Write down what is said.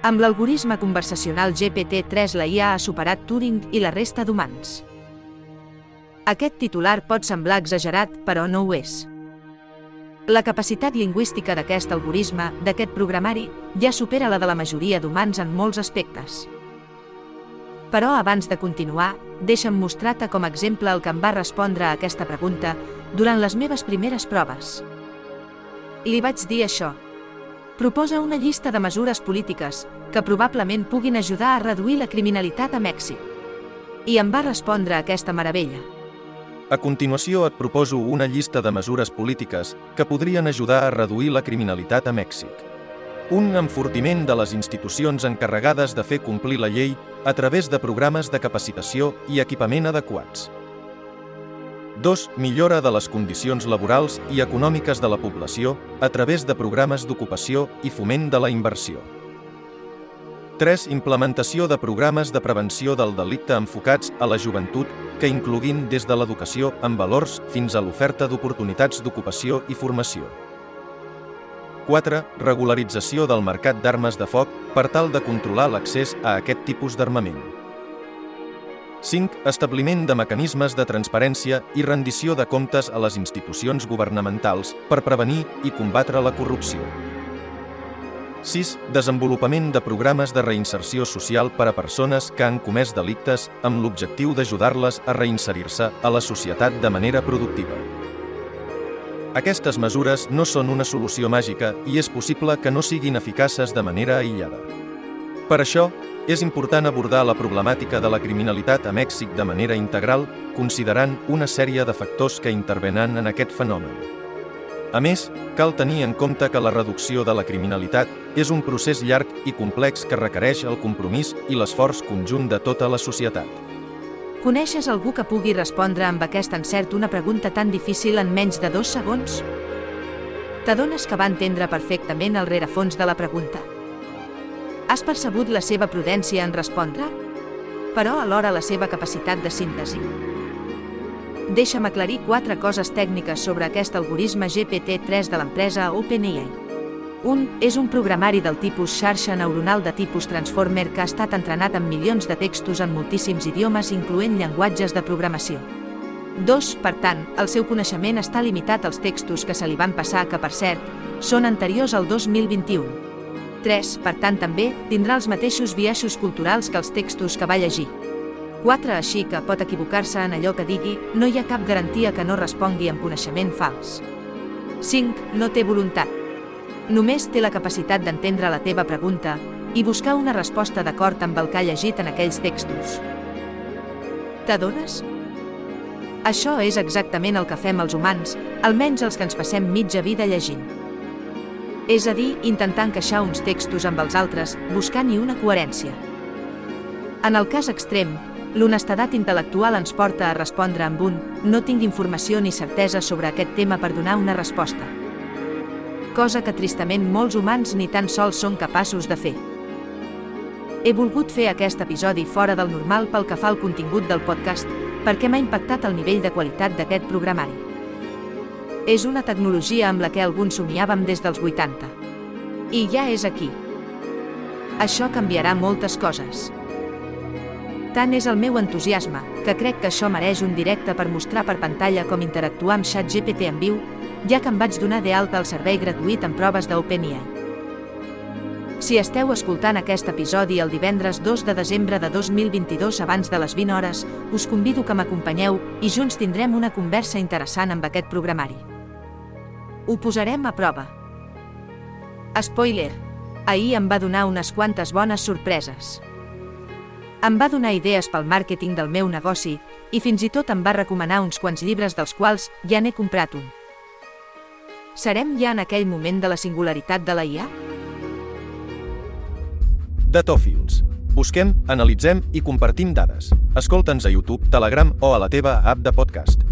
Amb l'algoritme conversacional GPT-3 la IA ha superat Turing i la resta d'humans. Aquest titular pot semblar exagerat, però no ho és. La capacitat lingüística d'aquest algoritme, d'aquest programari, ja supera la de la majoria d'humans en molts aspectes. Però abans de continuar, deixa'm mostrar-te com a exemple el que em va respondre a aquesta pregunta durant les meves primeres proves. Li vaig dir això. Proposa una llista de mesures polítiques que probablement puguin ajudar a reduir la criminalitat a Mèxic. I em va respondre aquesta meravella. A continuació et proposo una llista de mesures polítiques que podrien ajudar a reduir la criminalitat a Mèxic. Un enfortiment de les institucions encarregades de fer complir la llei a través de programes de capacitació i equipament adequats. 2. Millora de les condicions laborals i econòmiques de la població a través de programes d'ocupació i foment de la inversió. 3. Implementació de programes de prevenció del delicte enfocats a la joventut que incloguin des de l'educació amb valors fins a l'oferta d'oportunitats d'ocupació i formació. 4. Regularització del mercat d'armes de foc per tal de controlar l'accés a aquest tipus d'armament. 5. Establiment de mecanismes de transparència i rendició de comptes a les institucions governamentals per prevenir i combatre la corrupció. 6. Desenvolupament de programes de reinserció social per a persones que han comès delictes amb l'objectiu d'ajudar-les a reinserir-se a la societat de manera productiva. Aquestes mesures no són una solució màgica i és possible que no siguin eficaces de manera aïllada. Per això, és important abordar la problemàtica de la criminalitat a Mèxic de manera integral, considerant una sèrie de factors que intervenen en aquest fenomen. A més, cal tenir en compte que la reducció de la criminalitat és un procés llarg i complex que requereix el compromís i l'esforç conjunt de tota la societat. Coneixes algú que pugui respondre amb aquest encert una pregunta tan difícil en menys de dos segons? T'adones que va entendre perfectament el rerefons de la pregunta. Has percebut la seva prudència en respondre? Però alhora la seva capacitat de síntesi. Deixa'm aclarir quatre coses tècniques sobre aquest algoritme GPT-3 de l'empresa OpenAI. Un és un programari del tipus xarxa neuronal de tipus Transformer que ha estat entrenat amb milions de textos en moltíssims idiomes, incloent llenguatges de programació. 2. Per tant, el seu coneixement està limitat als textos que se li van passar que, per cert, són anteriors al 2021. 3, per tant també, tindrà els mateixos biaixos culturals que els textos que va llegir. 4. Així que pot equivocar-se en allò que digui, no hi ha cap garantia que no respongui amb coneixement fals. 5. No té voluntat. Només té la capacitat d'entendre la teva pregunta i buscar una resposta d'acord amb el que ha llegit en aquells textos. T'adones? Això és exactament el que fem els humans, almenys els que ens passem mitja vida llegint és a dir, intentar encaixar uns textos amb els altres, buscant-hi una coherència. En el cas extrem, l'honestedat intel·lectual ens porta a respondre amb un no tinc informació ni certesa sobre aquest tema per donar una resposta. Cosa que tristament molts humans ni tan sols són capaços de fer. He volgut fer aquest episodi fora del normal pel que fa al contingut del podcast, perquè m'ha impactat el nivell de qualitat d'aquest programari és una tecnologia amb la que alguns somiàvem des dels 80. I ja és aquí. Això canviarà moltes coses. Tant és el meu entusiasme, que crec que això mereix un directe per mostrar per pantalla com interactuar amb ChatGPT en viu, ja que em vaig donar de alta el servei gratuït en proves d'OpenAI. Si esteu escoltant aquest episodi el divendres 2 de desembre de 2022 abans de les 20 hores, us convido que m'acompanyeu i junts tindrem una conversa interessant amb aquest programari. Ho posarem a prova. Spoiler. Ahir em va donar unes quantes bones sorpreses. Em va donar idees pel màrqueting del meu negoci i fins i tot em va recomanar uns quants llibres dels quals ja n'he comprat un. Serem ja en aquell moment de la singularitat de la IA? Datòfils. Busquem, analitzem i compartim dades. Escolta'ns a YouTube, Telegram o a la teva app de podcast.